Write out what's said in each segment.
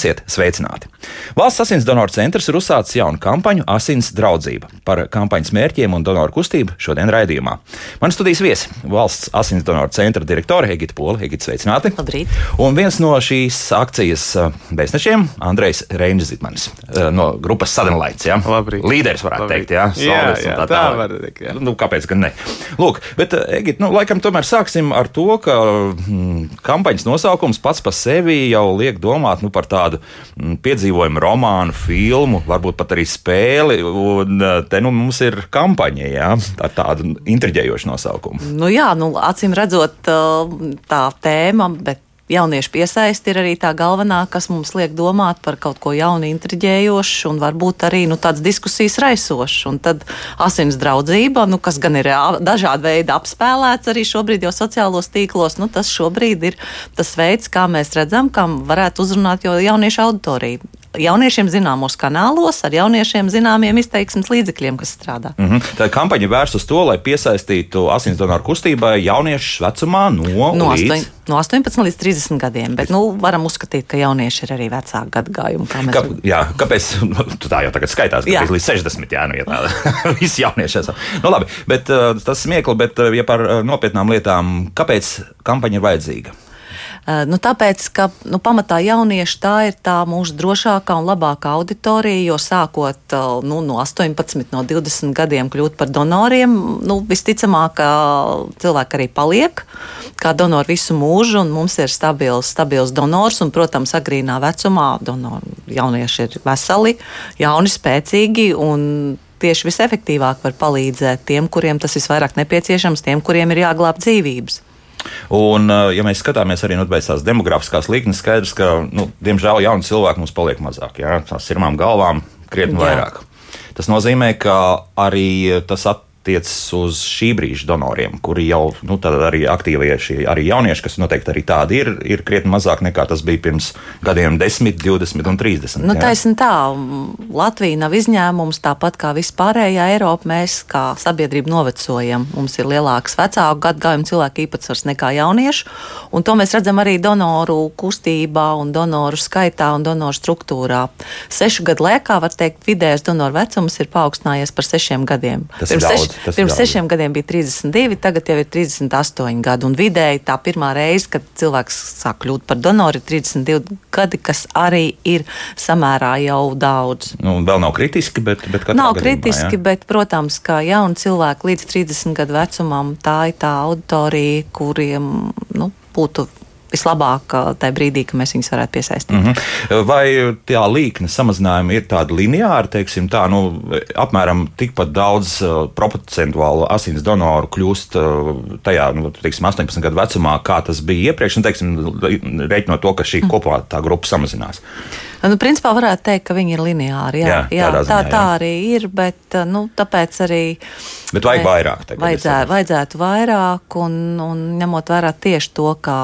Esiet sveicināti! Valsts asins donoru centrs ir uzsācis jaunu kampaņu Asins draudzība. Par kampaņas mērķiem un donoru kustību šodien raidījumā. Man studijas viesi - valsts asins donoru centra direktore Egita Pola. Egita, sveicināti! Labrīt! Un viens no šīs akcijas beznešiem - Andrejs Reinzitmanis no grupas Sadenlaits. Ja? Labrīt! Līderis varētu Labrīt. teikt, jā, jā, jā tā tā tālāk. var teikt. Jā. Nu, kāpēc gan ne? Lūk, bet, Egita, nu, laikam tomēr sāksim ar to, ka mm, kampaņas nosaukums pats par sevi jau liek domāt nu, par tādu mm, piedzīvojumu romānu, filmu, varbūt pat arī spēli. Un eh, te nu mums ir kampaņa, jā, ar tādu intriģējošu nosaukumu. Nu jā, nu, acīm redzot, tā tēma, bet jauniešu piesaisti ir arī tā galvenā, kas mums liek domāt par kaut ko jaunu, intriģējošu un varbūt arī nu, tādas diskusijas raisošas. Un tad asins draudzība, nu, kas gan ir dažādi veidi apspēlēts arī šobrīd jau sociālos tīklos, nu, tas šobrīd ir tas veids, kā mēs redzam, kam varētu uzrunāt jau jauniešu auditoriju. Jauniešiem zināmos kanālos, ar jauniešiem zināmiem izteiksmes līdzekļiem, kas strādā. Mm -hmm. Tā kampaņa vērsta uz to, lai piesaistītu asins donoru kustībai jauniešus vecumā no, No, līdz 8, no 18 līdz 30 gadiem, bet nu, varam uzskatīt, ka jaunieši ir arī vecāku gadagājumu. kā mēs redzam. jā, kāpēc? Tu tā jau tagad skaitās, ka līdz 60. Jā, nu, ja tāda visi jaunieši esam. Nu, labi, bet uh, tas smiekli, bet uh, ja par uh, nopietnām lietām, kāpēc kampaņa ir vajadzīga? Uh, Nu, tāpēc, ka nu, pamatā jaunieši tā ir tā mūsu drošākā un labākā auditorija, jo sākot uh, nu, no 18, no 20 gadiem kļūt par donoriem, nu, visticamāk, ka cilvēki arī paliek kā donori visu mūžu, un mums ir stabils, stabils donors, un, protams, agrīnā vecumā donori, jaunieši ir veseli, jauni, spēcīgi, un tieši visefektīvāk var palīdzēt tiem, kuriem tas visvairāk nepieciešams, tiem, kuriem ir jāglāb dzīvības. Un, uh, ja mēs skatāmies arī nu, tās demografiskās līknes, skaidrs, ka, nu, diemžēl, jauni cilvēki mums paliek mazāk. Jā, tās sirmām galvām krietni Jā. vairāk. Tas nozīmē, ka arī tas attiecas uz šī brīža donoriem, kuri jau nu, arī aktīvie šie arī jaunieši, kas noteikti arī tādi ir, ir krietni mazāk nekā tas bija pirms gadiem 10, 20 un 30. Nu, taisn tā, Latvija nav izņēmums, tāpat kā vispārējā Eiropa. Mēs kā sabiedrība novecojam. Mums ir lielāks vecāku gadagājumu cilvēku īpatsvars nekā jauniešu, un to mēs redzam arī donoru kustībā un donoru skaitā un donoru struktūrā. Sešu gadu laikā, var teikt, vidējais donoru vecums ir paaugstinājies par sešiem gadiem. Tas ir pirms daudz, seš, tas ir pirms sešiem gadiem bija 32, tagad jau ir 38 gadi, un vidēji tā pirmā reize, kad cilvēks sāk kļūt par donoru, ir 32 gadi, kas arī ir samērā jau daudz. Nu, vēl nav kritiski, bet, bet katrā Nav gadījumā, kritiski, jā. bet, protams, kā jauni cilvēki līdz 30 gadu vecumam, tā ir tā auditorija, kuriem nu, būtu vislabāk tajā brīdī, kad mēs viņus varētu piesaistīt. Mm -hmm. Vai tā līkne samazinājuma ir tāda lineāra, teiksim, tā, nu, apmēram tikpat daudz uh, procentuālu asins donoru kļūst uh, tajā, nu, teiksim, 18 gadu vecumā, kā tas bija iepriekš, un, teiksim, reiķinot to, ka šī kopā tā grupa samazinās. Nu, principā varētu teikt, ka viņi ir lineāri. Jā, Jā, jā, tādā tā, ziņā, tā jā. arī ir, bet nu, tāpēc arī. Bet vajag vairāk tagad, es Vajadzētu, vairāk, un, un ņemot vērā tieši to, ka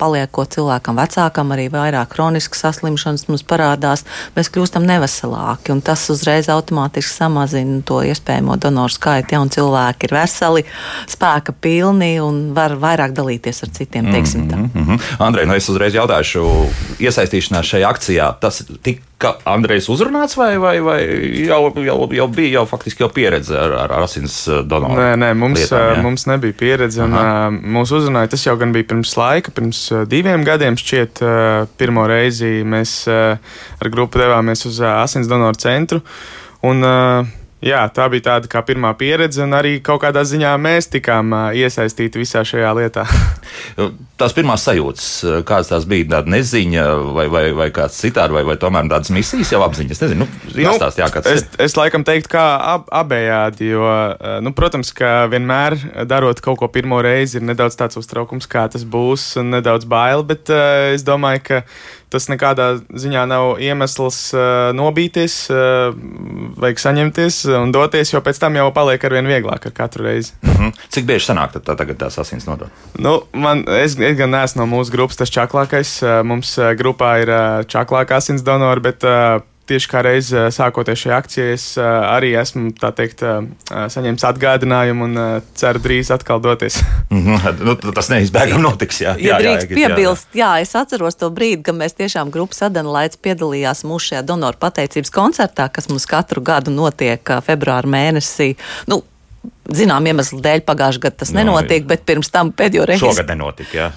paliekot cilvēkam vecākam, arī vairāk kroniskas saslimšanas mums parādās, mēs kļūstam neveselāki. Tas uzreiz automātiski samazina to iespējamo donoru skaitu. Jauni cilvēki ir veseli, spēka pilni un var vairāk dalīties ar citiem. teiksim tā. Mm -hmm. Andrej, nu es uzreiz jautāšu, iesaistīšanās šajā akcijā, tas tika Andrejs uzrunāts vai, vai, vai jau, jau, jau bija jau faktiski jau pieredze ar, ar asins donoru? Nē, nē mums, lietām, jā? lietām, mums nebija pieredze. Un, Aha. uh, mūsu uzrunāja tas jau gan bija pirms laika, pirms diviem gadiem. Šķiet, pirmo reizi mēs ar grupu devāmies uz asins donoru centru. Un, uh, jā, tā bija tāda kā pirmā pieredze, un arī kaut kādā ziņā mēs tikām iesaistīti visā šajā lietā. Tās pirmās sajūtas, kādas tās bija, tāda neziņa, vai, vai, vai kāds citādi, vai, vai tomēr tādas misijas jau apziņas. Es nezinu, nu, jāstāst, jā, kāds es, ir. es laikam teiktu, kā ab, abējādi, jo, nu, protams, ka vienmēr darot kaut ko pirmo reizi, ir nedaudz tāds uztraukums, kā tas būs, un nedaudz bail, bet uh, es domāju, ka tas nekādā ziņā nav iemesls uh, nobīties, uh, vajag saņemties un doties, jo pēc tam jau paliek arvien vieglāk ar katru reizi. Mhm. Cik bieži sanāk tad tā, tagad tās asins nodot? Nu, man, es, es gan neesmu no mūsu grupas tas čaklākais. Eh, Mums grupā ir čaklākā asins donori, bet eh, tieši kā reiz sākoties šai akcijai, es arī esmu teikt, saņēmis atgādinājumu un ceru drīz atkal doties. nu, tas neizbēgami notiks. Jā, ja jā, drīkst jā, piebilst, jā, jā, es atceros to brīdi, kad mēs tiešām grupas Adenlaids piedalījās mūsu šajā donoru pateicības koncertā, kas mums katru gadu notiek februāra mēnesī. Nu, Zinām, iemeslu dēļ pagājušajā gadā tas no, nu, nenotiek, bet pirms tam pēdējo reizi. Šogad nenotika. Jā.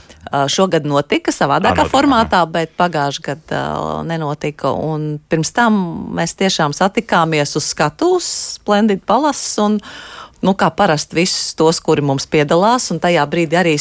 Šogad notika savādākā notika, formātā, aha. bet pagājušajā gadā nenotika. Un pirms tam mēs tiešām satikāmies uz skatuves, Splendid Palace. Un, nu, kā parasti visus tos, kuri mums piedalās, tajā brīdī arī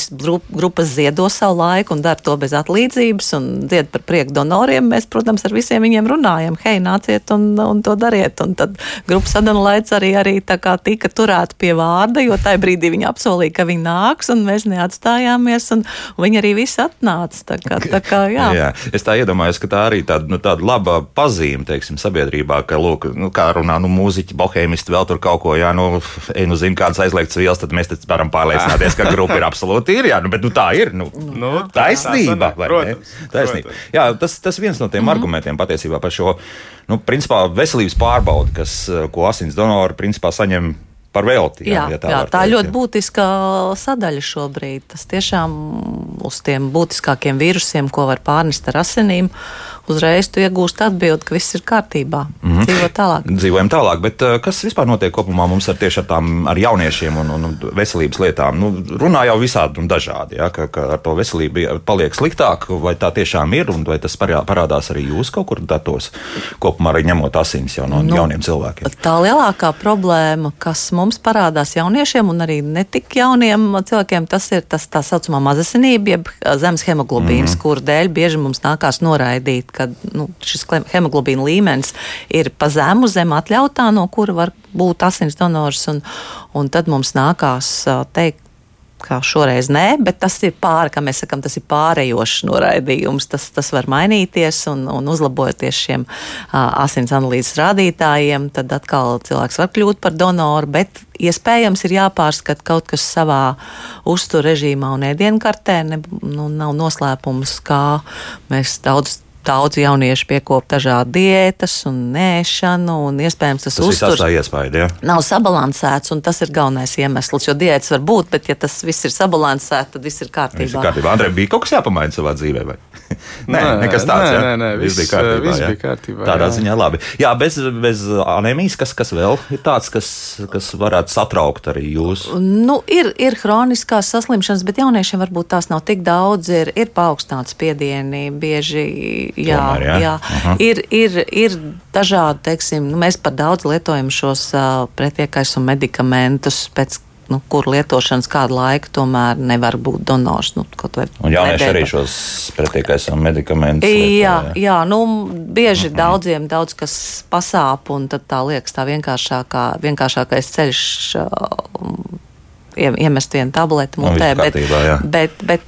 grupas ziedo savu laiku un dara to bez atlīdzības un dzied par prieku donoriem. Mēs, protams, ar visiem viņiem runājam, hei, nāciet un, un to dariet. Un tad grupas sadalīts arī, arī tika turēta pie vārda, jo tajā brīdī viņi apsolīja, ka viņi nāks, un mēs neatstājāmies, un, viņi arī visi atnāca. Tā kā, tā kā, jā. jā, es tā iedomājos, ka tā arī tāda, nu, tāda laba pazīme, teiksim, sabiedrībā, ka, lūk, nu, kā runā, nu, mūziķi, bohēmisti vēl tur kaut ko, jā, nu, ej, nu, zina kādas aizliegtas vielas, tad mēs varam pārliecināties, ka grupa ir absolūti ir. Jā, nu, bet nu, tā ir. Nu, nu, taisnība. Tā, protams, taisnība. Protams. Jā, tas, tas viens no tiem mm -hmm. argumentiem patiesībā par šo nu, principā, veselības pārbaudi, kas, ko asins donori principā saņem par velti. Jā, jā, jā tā, jā, tā ir ļoti jā. būtiska sadaļa šobrīd. Tas tiešām uz tiem būtiskākiem vīrusiem, ko var pārnest ar asinīm, uzreiz tu iegūsti atbildi, ka viss ir kārtībā. Mm -hmm. Dzīvo tālāk. Dzīvojam tālāk, bet eh, kas vispār notiek kopumā mums ar tieši ar tām ar jauniešiem un, un veselības lietām? Nu, runā jau visādi un dažādi, ja, ka, ka ar to veselību paliek sliktāk, vai tā tiešām ir, un vai tas parādās arī jūs kaut kur datos, kopumā arī ņemot asins jau no nu, jauniem cilvēkiem? Tā lielākā problēma, kas mums parādās jauniešiem un arī netik jauniem cilvēkiem, tas ir tas tā saucamā mazasinība, jeb zemes hemoglobīns, mm -hmm. kur dēļ bieži mums nākās noraidīt kad nu, šis hemoglobīna līmenis ir pa zemu, zem atļautā, no kura var būt asins donors. Un, un tad mums nākās teikt, kā šoreiz nē, bet tas ir pāri, kā mēs sakām, tas ir pārējošs noraidījums. Tas, tas var mainīties un, un uzlabojoties šiem uh, asins analīzes rādītājiem, tad atkal cilvēks var kļūt par donoru, bet iespējams ir jāpārskata kaut kas savā uztur režīmā un ēdienkartē. Ne, nu, nav noslēpums, kā mēs daudz daudz jauniešu piekop dažādu diētas un nēšanu, un iespējams tas, tas uzturs iespēja, ja? nav sabalansēts, un tas ir galvenais iemesls, jo diētas var būt, bet ja tas viss ir sabalansēts, tad viss ir kārtībā. Viss ir kārtībā. Andrej, bija kaut kas jāpamaina savā dzīvē, vai? nē, nē, nekas tāds. Nē, nē, nē viss, viss bija kārtībā. Viss bija kārtībā Tādā jā. ziņā labi. Jā, bez, bez anēmijas, kas, kas vēl ir tāds, kas, kas varētu satraukt arī jūs? Nu, ir, ir hroniskās saslimšanas, bet jauniešiem varbūt tās nav tik daudz. Ir, ir paaugstināts spiedieni, bieži jā, Tomēr, jā. jā. Uh -huh. ir, ir, ir dažādi, teiksim, nu, mēs par daudz lietojam šos uh, pretiekais un medikamentus pēc nu, kur lietošanas kādu laiku tomēr nevar būt donors. Nu, un jaunieši arī šos pretiekais un medikamentus. Jā, jā. jā nu, bieži mhm. -huh. daudziem daudz kas pasāp, un tad tā liekas tā vienkāršākā, vienkāršākais ceļš. Uh, iemest vienu tableti mutē, nu, bet, kārtībā, bet, bet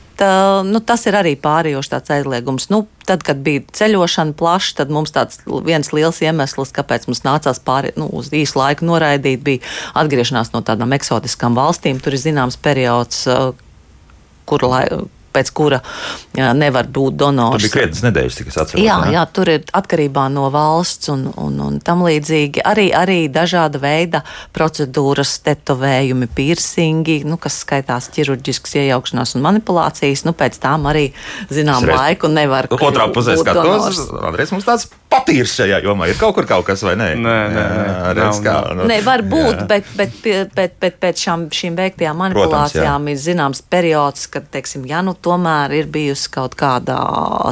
nu, tas ir arī pārējošs tāds aizliegums. Nu, tad, kad bija ceļošana plaša, tad mums tāds viens liels iemesls, kāpēc mums nācās pāri, nu, uz īsu laiku noraidīt, bija atgriešanās no tādām eksotiskām valstīm. Tur ir zināms periods, uh, kura laika pēc kura jā, nevar būt donors. Tur bija krietnes nedēļas, cik es atceros. Jā, jā, tur ir atkarībā no valsts un, un, un tam līdzīgi. Arī, arī dažāda veida procedūras, tetovējumi, piercingi, nu, kas skaitās ķirurģiskas iejaukšanās un manipulācijas. Nu, pēc tam arī zinām reiz... laiku nevar. Otrā pusē skatos, Andrēs mums tāds patīrs šajā jomā. Ir kaut kur kaut kas vai nē? Nē, nē, nē, redz, kā, nu, nē var būt, jā. bet, bet, bet, bet, bet pēc šām, šīm veiktajām manipulācijām Protams, ir zināms periods, kad, teiksim, ja nu tomēr ir bijusi kaut kāda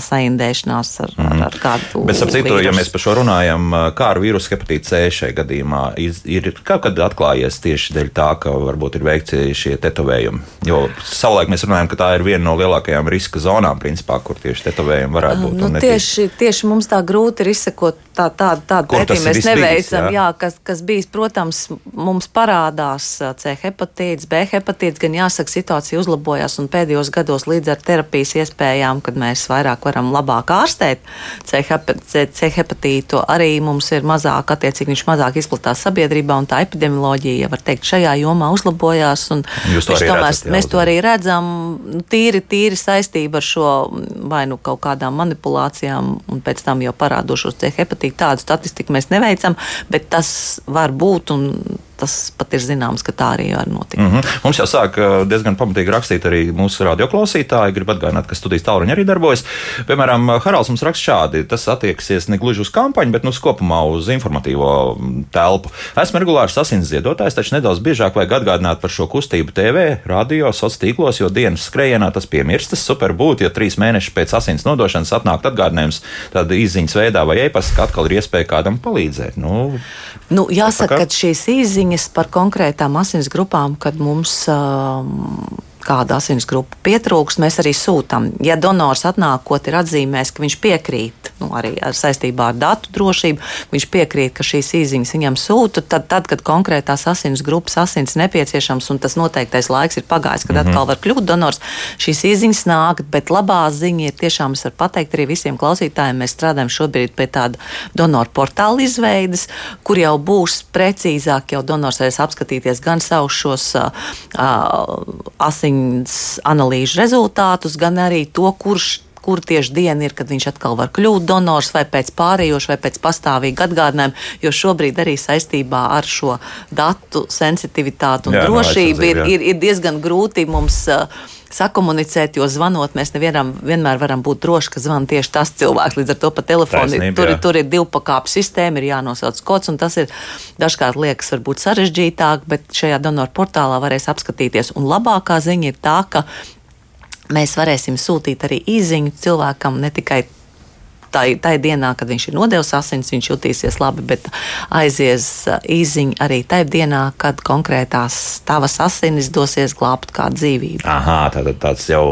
saindēšanās ar, mm. ar, ar kādu. Bet, ap citu, ja mēs par šo runājam, kā ar vīrusu hepatītu C šajā gadījumā, ir kaut kad atklājies tieši dēļ tā, ka varbūt ir veikti šie tetovējumi. Jo savulaik mēs runājam, ka tā ir viena no lielākajām riska zonām, principā, kur tieši tetovējumi varētu būt. Nu, tieši, tieši mums tā grūti ir izsekot tā, tā, tādu pētījumu mēs neveicam. Jā? Jā, kas, kas bijis, protams, mums parādās C hepatīts, B hepatīts, gan jāsaka, situācija uzlabojās un pēdējos gados līdz līdz ar terapijas iespējām, kad mēs vairāk varam labāk ārstēt C hepatītu, arī mums ir mazāk, attiecīgi viņš mazāk izplatās sabiedrībā, un tā epidemioloģija, ja var teikt, šajā jomā uzlabojās. Jūs to arī tomēr, redzat, jā, mēs to arī redzam, nu, tīri, tīri saistība ar šo vai nu kaut kādām manipulācijām, un pēc tam jau parādošos C hepatītu. Tādu statistiku mēs neveicam, bet tas var būt un tas pat ir zināms, ka tā arī var notikt. Mm -hmm. Mums jau sāk diezgan pamatīgi rakstīt arī mūsu radioklausītāji. Gribu atgādināt, ka studijas tālruņi arī darbojas. Piemēram, Haralds mums raksta šādi. Tas attieksies ne gluži uz kampaņu, bet nu, kopumā uz informatīvo telpu. Esmu regulārs asins ziedotājs, taču nedaudz biežāk vajag atgādināt par šo kustību TV, radio, sociālos tīklos, jo dienas skrējienā tas piemirstas. Super būtu, ja trīs mēnešus pēc asins nodošanas atnākt atgādinājums tāda izziņas veidā vai e-pasta, ka atkal ir iespēja kādam palīdzēt. Nu, nu, jāsaka, ka šīs izziņas ziņas par konkrētām asins grupām, kad mums. Um, kāda asins grupa pietrūkst, mēs arī sūtām. Ja donors atnākot ir atzīmējis, ka viņš piekrīt, nu, arī ar saistībā ar datu drošību, viņš piekrīt, ka šīs īsiņas viņam sūta, tad, tad, kad konkrētās asins grupas asins nepieciešams un tas noteiktais laiks ir pagājis, kad mm -hmm. atkal var kļūt donors, šīs īsiņas nāk, bet labā ziņa ir tiešām, es varu pateikt arī visiem klausītājiem, mēs strādājam šobrīd pie tāda donoru portāla izveides, kur jau būs precīzāk, jau donors varēs apskatīties gan savus šos uh, asiņu asiņas analīžu rezultātus, gan arī to, kurš kur tieši diena ir, kad viņš atkal var kļūt donors, vai pēc pārējoša, vai pēc pastāvīga atgādinājuma. Jo šobrīd arī saistībā ar šo datu sensitivitāti un jā, drošību no ir, ir, ir diezgan grūti mums. Uh, sakomunicēt, jo zvanot, mēs nevienam vienmēr varam būt droši, ka zvana tieši tas cilvēks. Līdz ar to pa telefonu Taisnība, tur, jā. tur ir divu pakāpju sistēma, ir jānosauc kods, un tas ir dažkārt liekas varbūt sarežģītāk, bet šajā donoru portālā varēs apskatīties. Un labākā ziņa ir tā, ka mēs varēsim sūtīt arī īziņu cilvēkam ne tikai tai, tai dienā, kad viņš ir nodevis asins, viņš jutīsies labi, bet aizies uh, īziņa arī tajā dienā, kad konkrētās tavas asinis dosies glābt kādu dzīvību. Aha, tātad tāds jau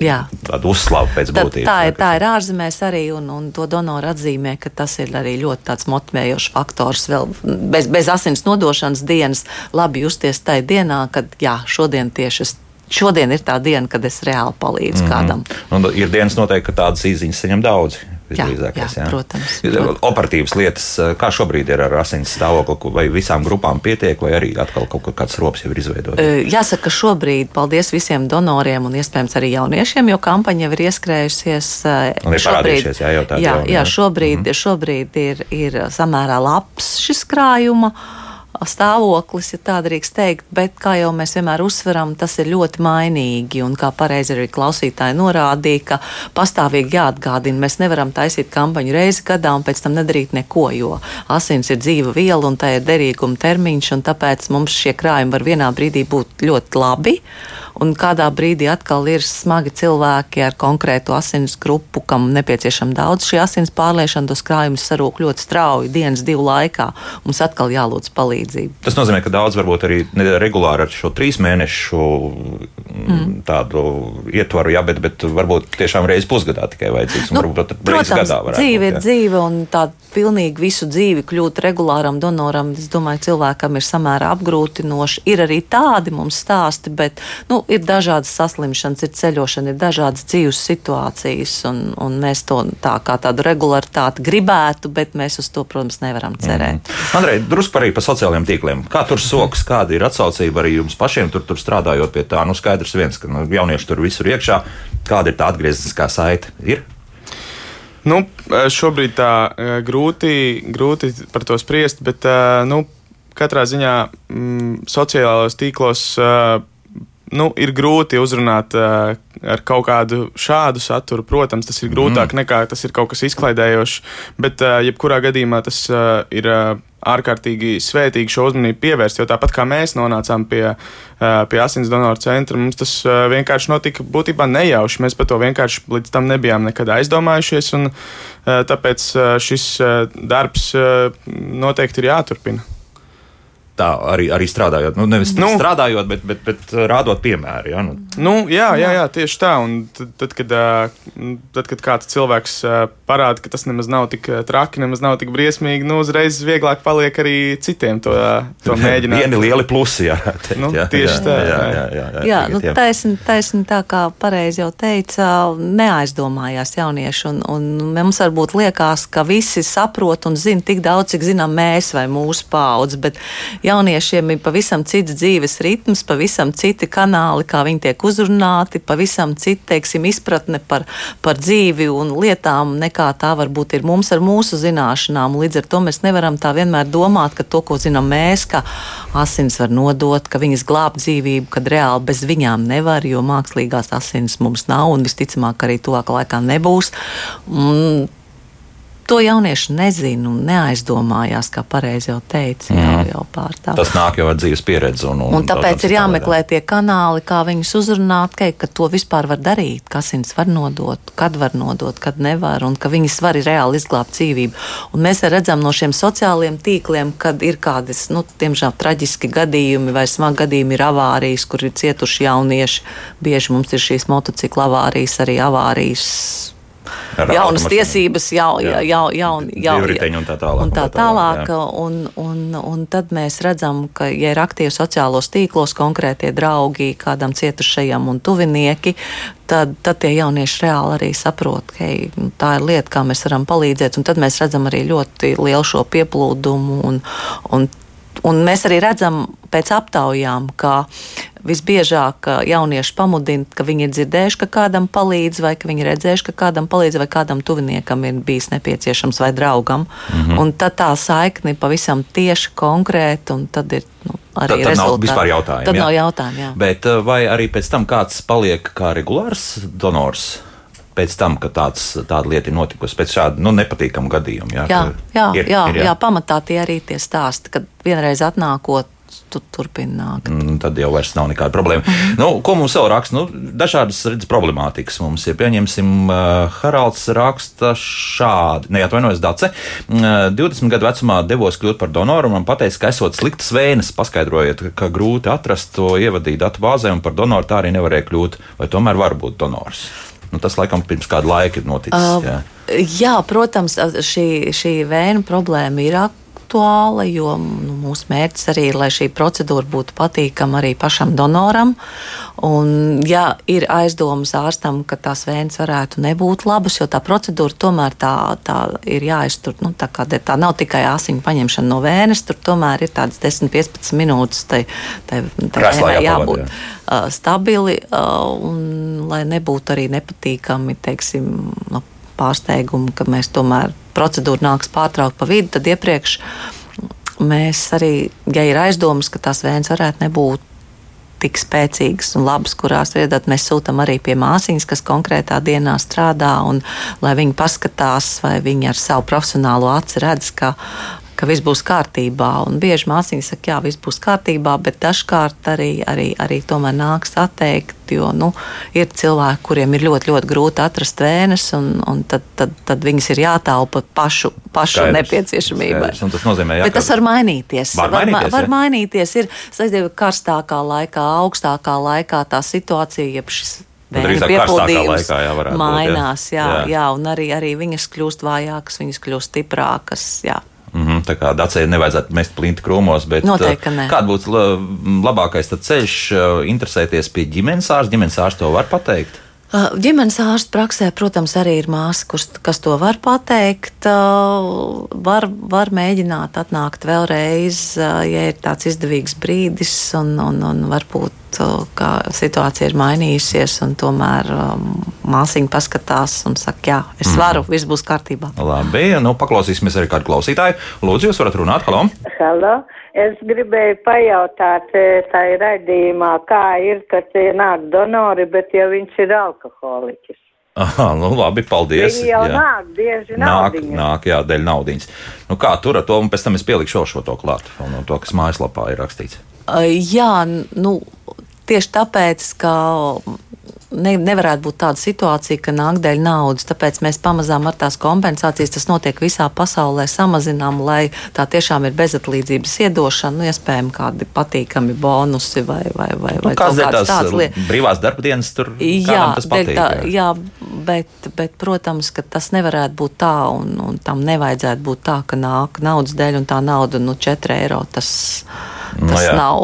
Jā. Tāda uzslava pēc būtības. Tā, ir, tā ir ārzemēs arī, un, un to donoru atzīmē, ka tas ir arī ļoti motivējošs faktors. Vēl bez, bez asins nodošanas dienas labi justies tajā dienā, kad jā, šodien tieši es šodien ir tā diena, kad es reāli palīdzu mm -hmm. kādam. Un ir dienas noteikti, ka tādas īziņas saņem daudz. Jā, jā, jā, protams, protams. Operatīvas lietas, kā šobrīd ir ar asins stāvokli, vai visām grupām pietiek, vai arī atkal kaut kāds rops jau ir izveidots? Jāsaka, ka šobrīd paldies visiem donoriem un iespējams arī jauniešiem, jo kampaņa jau ir ieskrējusies. Un ir šobrīd, jā, jau tāda. Jā, jā, šobrīd, mm -hmm. šobrīd ir, ir samērā labs šis krājuma stāvoklis, ja tā drīkst teikt, bet, kā jau mēs vienmēr uzsveram, tas ir ļoti mainīgi. Un kā pareizi arī klausītāji norādīja, ka pastāvīgi jāatgādina, mēs nevaram taisīt kampaņu reizi gadā un pēc tam nedarīt neko, jo asins ir dzīva viela un tā ir derīguma termiņš, un tāpēc mums šie krājumi var vienā brīdī būt ļoti labi un kādā brīdī atkal ir smagi cilvēki ar konkrētu asins grupu, kam nepieciešama daudz šī asins pārliešana, tos krājumus sarūk ļoti strauji dienas divu laikā. Mums atkal jālūdz palīdzību. Tas nozīmē, ka daudz varbūt arī regulāri ar šo trīs mēnešu mm. tādu ietvaru, jā, bet, bet varbūt tiešām reizi pusgadā tikai vajadzīgs. Nu, varbūt protams, gadā dzīve būt, ir dzīve un tāda pilnīgi visu dzīvi kļūt regulāram donoram. Es domāju, cilvēkam ir samērā apgrūtinoši. Ir arī tādi mums stāsti, bet nu, ir dažādas saslimšanas, ir ceļošana, ir dažādas dzīves situācijas, un, un mēs to tā kā tādu regularitāti gribētu, bet mēs uz to, protams, nevaram cerēt. Mm. Andrej, drusku arī par sociālajiem tīkliem. Kā tur soks, kāda ir atsaucība arī jums pašiem tur, tur strādājot pie tā? Nu, skaidrs viens, ka nu, jaunieši tur visur iekšā. Kāda ir tā atgriezniskā saite? Ir? Nu, šobrīd tā grūti, grūti par to spriest, bet nu, katrā ziņā m, mm, sociālajos tīklos nu, ir grūti uzrunāt uh, ar kaut kādu šādu saturu. Protams, tas ir grūtāk mm. nekā tas ir kaut kas izklaidējošs, bet uh, jebkurā gadījumā tas uh, ir. Uh, ārkārtīgi svētīgi šo uzmanību pievērst, jo tāpat kā mēs nonācām pie, pie asins donoru centra, mums tas vienkārši notika būtībā nejauši. Mēs par to vienkārši līdz tam nebijām nekad aizdomājušies, un tāpēc šis darbs noteikti ir jāturpina tā arī, arī strādājot. Nu, nevis nu, strādājot, bet, bet, bet rādot piemēru. Ja? Nu. Nu, jā, jā, jā, tieši tā. Un tad, tad, kad, tad, kad kāds cilvēks parāda, ka tas nemaz nav tik traki, nemaz nav tik briesmīgi, nu, uzreiz vieglāk paliek arī citiem to, to mēģināt. Vieni lieli plusi, jā. Teikt, nu, jā tieši jā, tā. Jā, jā, jā, jā, jā, nu, taisni, taisni tā kā pareizi jau teica, neaizdomājās jaunieši, un, un mums varbūt liekas, ka visi saprot un zina tik daudz, cik zinām mēs vai mūsu paudze, bet jauniešiem ir pavisam cits dzīves ritms, pavisam citi kanāli, kā viņi tiek uzrunāti, pavisam cita, teiksim, izpratne par, par dzīvi un lietām, nekā tā varbūt ir mums ar mūsu zināšanām. Līdz ar to mēs nevaram tā vienmēr domāt, ka to, ko zinām mēs, ka asins var nodot, ka viņas glāb dzīvību, kad reāli bez viņām nevar, jo mākslīgās asins mums nav un visticamāk arī tuvākā laikā nebūs. Mm, to jaunieši nezina un neaizdomājās, kā pareizi jau teica. Mm. Jau, jau pārtā. Tas nāk jau ar dzīves pieredzi. Un, un, un tāpēc ir jāmeklē tie kanāli, kā viņus uzrunāt, ka, ka to vispār var darīt, kas viņus var nodot, kad var nodot, kad nevar, un ka viņas var reāli izglābt dzīvību. Un mēs redzam no šiem sociālajiem tīkliem, kad ir kādas, nu, tiemžēl traģiski gadījumi vai smagi gadījumi, ir avārijas, kur ir cietuši jaunieši. Bieži mums ir šīs motocikla avārijas, arī avārijas jaunas tiesības, jau, jā. jau, jau, jau, un tā tālāk. Un tā tālāk un, un, un tad mēs redzam, ka, ja ir aktīvi sociālos tīklos konkrētie draugi kādam cietušajam un tuvinieki, tad, tad tie jaunieši reāli arī saprot, ka hei, nu, tā ir lieta, kā mēs varam palīdzēt. Un tad mēs redzam arī ļoti lielu šo pieplūdumu un, un Un mēs arī redzam pēc aptaujām, ka visbiežāk jaunieši pamudina, ka viņi ir dzirdējuši, ka kādam palīdz, vai ka viņi redzējuši, ka kādam palīdz, vai kādam tuviniekam ir bijis nepieciešams, vai draugam. Mm -hmm. Un tad tā saikne pavisam tieši konkrēta, un tad ir nu, arī tad, tad rezultāti. nav vispār jautājumu. Tad jā. nav jautājumu, jā. Bet vai arī pēc tam kāds paliek kā regulārs donors? Pēc tam, kad tāds, tāda lieta ir notikusi, pēc šāda nu, nepatīkama gadījuma. Jā, jā, jā, ir, jā, ir, jā. jā, pamatā tie arī tie stāsti, kad vienreiz atnākot. Tu turpini nākt. Mm, tad jau vairs nav nekāda problēma. Mm nu, ko mums vēl raksta? Nu, dažādas redz, problemātikas mums ir. Pieņemsim, uh, Haralds raksta šādi. Neatvainojos, Dace. Uh, 20 gadu vecumā devos kļūt par donoru un man pateica, ka esot sliktas vēnes. Paskaidrojiet, ka grūti atrast to ievadīt datu bāzē un par donoru tā arī nevarēja kļūt. Vai tomēr var būt donors? Nu, tas laikam pirms kāda laika ir noticis. Uh, jā. jā, protams, šī, šī vēnu problēma ir aktuāla, jo nu, mūsu mērķis arī ir, lai šī procedūra būtu patīkama arī pašam donoram. Un, ja ir aizdomas ārstam, ka tās vēnes varētu nebūt labas, jo tā procedūra tomēr tā, tā ir jāiztur. Nu, tā, kā, tā nav tikai asiņu paņemšana no vēnes, tur tomēr ir tādas 10-15 minūtes. Tai, tai, tai vēnai jābūt. Jā stabili, un lai nebūtu arī nepatīkami, teiksim, no pārsteigumi, ka mēs tomēr procedūru nāks pārtraukt pa vidu, tad iepriekš mēs arī, ja ir aizdomas, ka tās vēns varētu nebūt tik spēcīgas un labas, kurās redzat, mēs sūtām arī pie māsīņas, kas konkrētā dienā strādā, un lai viņi paskatās, vai viņi ar savu profesionālo aci redz, ka ka viss būs kārtībā. Un bieži māsīņa saka, jā, viss būs kārtībā, bet dažkārt arī, arī, arī tomēr nāks atteikt, jo nu, ir cilvēki, kuriem ir ļoti, ļoti grūti atrast vēnes, un, un tad, tad, tad viņas ir jātaupa pašu, pašu Skaidrs. nepieciešamībai. Skaidrs, tas nozīmē, jā, bet tas var mainīties. Var mainīties, var, var mainīties. Ir saistība karstākā laikā, augstākā laikā tā situācija, jeb šis Vēja piepildījums laikā, jā, mainās, būt. Jā, jā, jā, un arī, arī viņas kļūst vājākas, viņas kļūst stiprākas. Jā. Mm -hmm, tā kā dacēji nevajadzētu mest plinti krūmos, bet Noteikti, kāds būtu labākais ceļš interesēties pie ģimenes ārsta? Ģimenes ārsts to var pateikt. Ģimenes ārsta praksē, protams, arī ir māsas, kas to var pateikt. Var, var mēģināt atnākt vēlreiz, ja ir tāds izdevīgs brīdis, un, un, un varbūt situācija ir mainījusies, un tomēr māsīņa paskatās un saka, jā, es varu, mm. viss būs kārtībā. Labi, nu paklausīsimies arī kādu klausītāju. Lūdzu, jūs varat runāt, halo! Halo! Es gribēju pajautāt e, tajā raidījumā, kā ir, kad nāk donori, bet ja viņš ir alkoholiķis. Aha, nu labi, paldies. Viņi jau jā. nāk, bieži nāk. Nāk, nāk, jā, dēļ naudiņas. Nu kā tur ar to, un pēc tam es pielikšu šo, šo to klāt, no to, kas mājaslapā ir rakstīts. Uh, jā, nu, tieši tāpēc, ka ne, nevarētu būt tāda situācija, ka nāk dēļ naudas. Tāpēc mēs pamazām ar tās kompensācijas, tas notiek visā pasaulē, samazinām, lai tā tiešām ir bezatlīdzības iedošana, nu, iespējami kādi patīkami bonusi vai, vai, vai, nu, vai kaut kādas tādas lietas. Brīvās darbdienas tur jā, tas patīk. Tā, jā, bet, bet, protams, ka tas nevarētu būt tā, un, un tam nevajadzētu būt tā, ka nāk naudas dēļ, un tā nauda, nu, 4 eiro. Tas, No tas jā. nav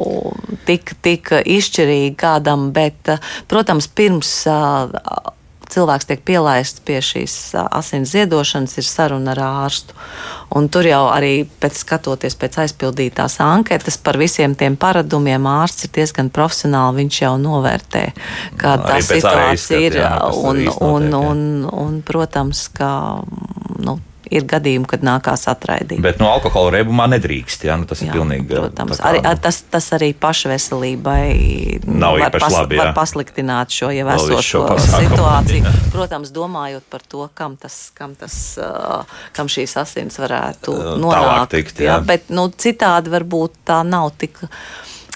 tik, tik izšķirīgi kādam, bet, protams, pirms uh, cilvēks tiek pielaists pie šīs asins ziedošanas, ir saruna ar ārstu. Un tur jau arī pēc skatoties pēc aizpildītās anketas par visiem tiem paradumiem, ārsts ir diezgan profesionāli. Viņš jau novērtē, kāda tā situācija ir. izskata, jā, Un, un, un, un, protams, ka nu, ir gadījumi, kad nākās atraidīt. Bet no alkohola reibumā nedrīkst. Jā, nu, tas ir Jā, pilnīgi. Protams, tā kā, arī, nu, ar- tas, tas arī pašveselībai Nav var, īpaši labi, jā. var pasliktināt šo jau esošo situāciju. jā. Protams, domājot par to, kam, tas, kam, tas, uh, kam šīs asins varētu Uh, nonākt. tikt, jā. bet nu, citādi varbūt tā nav tik. uh,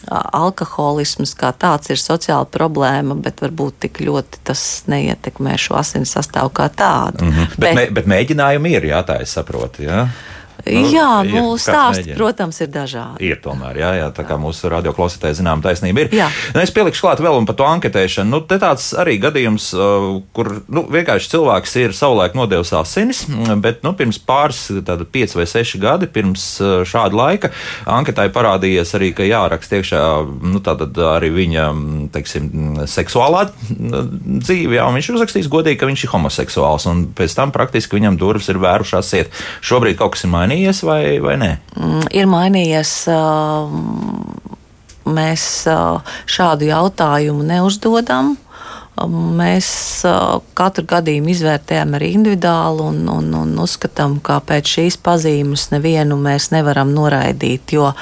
Alkoholisms kā tāds ir sociāla problēma, bet varbūt tik ļoti tas neietekmē šo asins sastāvu kā tādu. Mhm. Bet, bet, bet mēģinājumi ir, jā, tā es saprotu. Jā. Nu, jā, nu, kāds stāsti, mēģina. protams, ir dažādi. Ir tomēr, jā, jā tā kā mūsu radioklausītāji zinām, taisnība ir. Jā. Nu, es pielikšu klāt vēl un par to anketēšanu. Nu, te tāds arī gadījums, uh, kur nu, vienkārši cilvēks ir savulaik nodevis asinis, bet nu, pirms pāris, tāda pieci vai seši gadi pirms uh, šāda laika anketai parādījies arī, ka jāraksta iekšā nu, arī viņa teiksim, seksuālā mm, dzīve. Jā, un viņš ir uzrakstījis godīgi, ka viņš ir homoseksuāls, un pēc tam praktiski viņam durvis ir vērušās iet. Šobrīd kaut kas ir mainījies vai, vai nē? Mm, ir mainījies. um, Mēs uh, šādu jautājumu neuzdodam. Um, Mēs uh, katru gadījumu izvērtējam arī individuāli un, un, un uzskatām, ka pēc šīs pazīmes nevienu mēs nevaram noraidīt. Jo,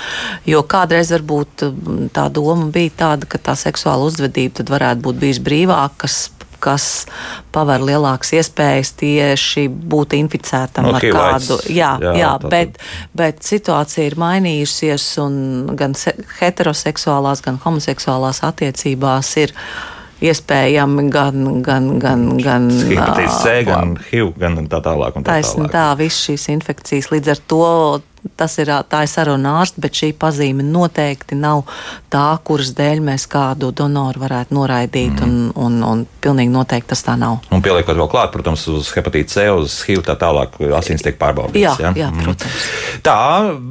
jo kādreiz varbūt mm, tā doma bija tāda, ka tā seksuāla uzvedība varētu būt bijusi brīvāka, kas kas paver lielākas iespējas tieši būt inficētam No ar HIV kādu. Jā, Jā, jā, bet, bet situācija ir mainījusies, un gan se- heteroseksuālās, gan homoseksuālās attiecībās ir iespējami gan, gan, gan, gan Hepatīts C, gan HIV, gan tā tālāk. Tā Taisni tālāk. tā, visas šīs infekcijas. Līdz ar to tas ir tā ir saruna ārsts, bet šī pazīme noteikti nav tā, kuras dēļ mēs kādu donoru varētu noraidīt, mm. un, un, un pilnīgi noteikti tas tā nav. Un pieliekot vēl klāt, protams, uz hepatītu C, uz HIV tā tālāk, asins tiek pārbaudīts. Jā, jā, Mhm. protams. Tā,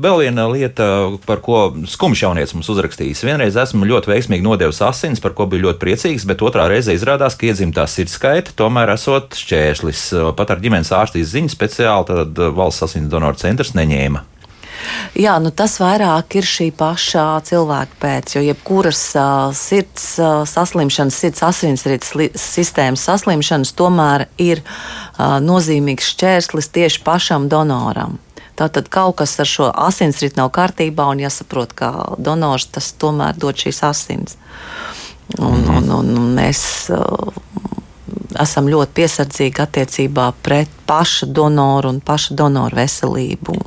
vēl viena lieta, par ko skumjš jaunietis mums uzrakstījis. Vienreiz esmu ļoti veiksmīgi nodevis asins, par ko biju ļoti priecīgs, bet otrā reize izrādās, ka iedzimtā sirdskaita tomēr esot šķēršlis. Pat ar ģimenes ārsta izziņu speciāli valsts asins donoru centrs neņēma. Jā, nu tas vairāk ir šī pašā cilvēka pēc, jo jebkuras uh, sirds uh, saslimšanas, sirds asinsrites sistēmas saslimšanas tomēr ir uh, nozīmīgs šķērslis tieši pašam donoram. Tātad kaut kas ar šo asinsritu nav kārtībā, un jāsaprot, ka donors tas tomēr dod šīs asins. Un, un, un, un mēs uh, esam ļoti piesardzīgi attiecībā pret paša donoru un paša donoru veselību.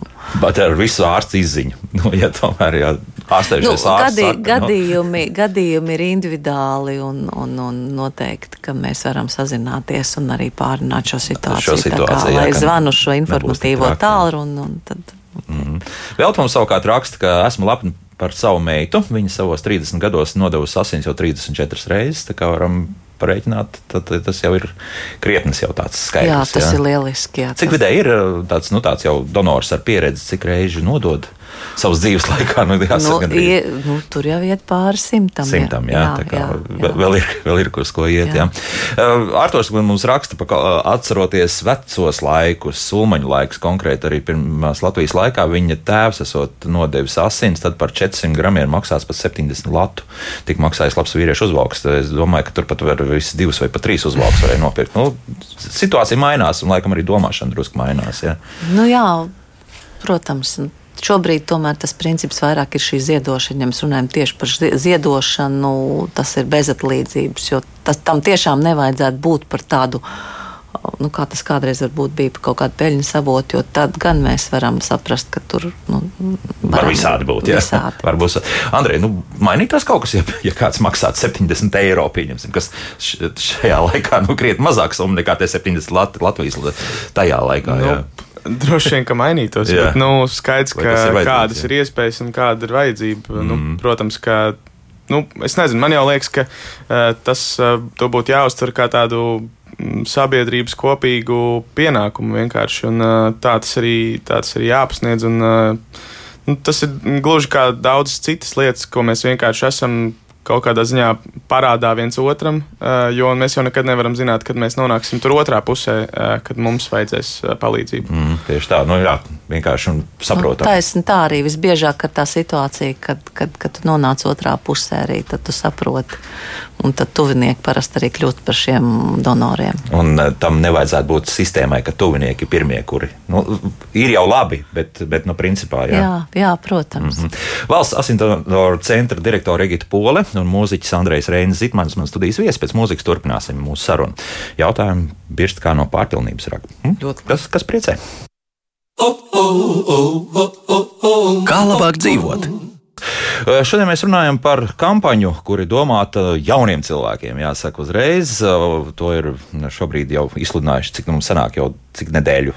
Bet ar visu ārstu izziņu. Nu, ja tomēr jā, Nu, gadi, saka, nu, gadījumi, gadījumi ir individuāli, un, un, un noteikti, ka mēs varam sazināties un arī pārunāt šo situāciju. Šo situāciju, kā, jā, lai zvanu šo informatīvo tālruni, un tad Mhm. Vēl mums savukārt raksta, ka esmu lepni par savu meitu. Viņa savos 30 gados nodevusi asins jau 34 reizes. Tā kā varam parēķināt, tad tas jau ir krietnes jau tāds skaidrs. jā, tas ir lieliski. Jā, Cik tas- vidēji ir uh, tāds, nu, tāds jau donors ar pieredzi, cik reizi nodod savas dzīves laikā? Nu, jāsaka, Nu, ie, nu, tur jau iet pāri simtam. Simtam, jā, jā, jā, jā. Vēl, ir, vēl ir uz ko iet. Jā. Jā. Artos mums raksta, ka atceroties vecos laikus, sulmaņu laikus, konkrēti arī pirmās Latvijas laikā, viņa tēvs esot nodevis asins, tad par 400 gramiem maksās pat 70 latu. Tik maksājas labs vīriešu uzvalks. Es domāju, ka turpat var visi divus vai pat trīs uzvalks varēja nopirkt. Nu, situācija mainās, un laikam arī domāšana drusku mainās. Jā. Nu, jā, protams. Šobrīd tomēr tas princips vairāk ir šī ziedošana. Ja mēs runājam tieši par zi- ziedošanu, tas ir bezatlīdzības, jo tas, tam tiešām nevajadzētu būt par tādu. Nu, kā tas kādreiz varbūt bija par kaut kādu peļņas avotu, jo tad gan mēs varam saprast, ka tur nu, Var visādi būt. Jā, Visādi. var būt. Andrej, nu, mainītās kaut kas, ja, ja kāds maksā 70 eiro, pieņemsim, kas šajā laikā nu, krietni mazāk summa nekā tie 70 Lat Latvijas la- tajā laikā. Nu, jā. Droši vien, ka mainītos. Bet, nu, skaidrs, ka ir kādas jā? ir iespējas un kāda ir vajadzība. Mm. Nu, protams, ka. Nu, es nezinu, man jau liekas, ka uh, tas uh, to būtu jāuztver kā tādu sabiedrības kopīgu pienākumu vienkārši. Un, tā tas arī, tā tas arī jāpasniedz. Un, nu, tas ir gluži kā daudzas citas lietas, ko mēs vienkārši esam kaut kādā ziņā parādā viens otram, eh, jo mēs jau nekad nevaram zināt, kad mēs nonāksim tur otrā pusē, eh, kad mums vajadzēs eh, palīdzību. Mm, tieši tā, nu jā, vienkārši un saprotam. Nu, taisn, tā arī visbiežāk ir tā situācija, kad, kad, kad tu nonāc otrā pusē arī, tad tu saproti. Un tad tuvinieki parasti arī kļūst par šiem donoriem. Un tam nevajadzētu būt sistēmai, ka tuvinieki ir pirmie, kuri nu, ir jau labi, bet, bet nu, principā jā. Jā, jā protams. Mm -hmm. Valsts asintoru centra direktora Regita Pole un mūziķis Andrejs Reinis Zitmans man studijas viesis. Pēc mūzikas turpināsim mūsu sarunu. Jautājumi birst kā no pārpilnības raga. Hm? Kas, kas priecē? Kā labāk dzīvot? Šodien mēs runājam par kampaņu, kuri domāta jauniem cilvēkiem. Jāsaka, uzreiz to ir šobrīd jau izsludinājuši, cik nu mums sanāk jau cik nedēļu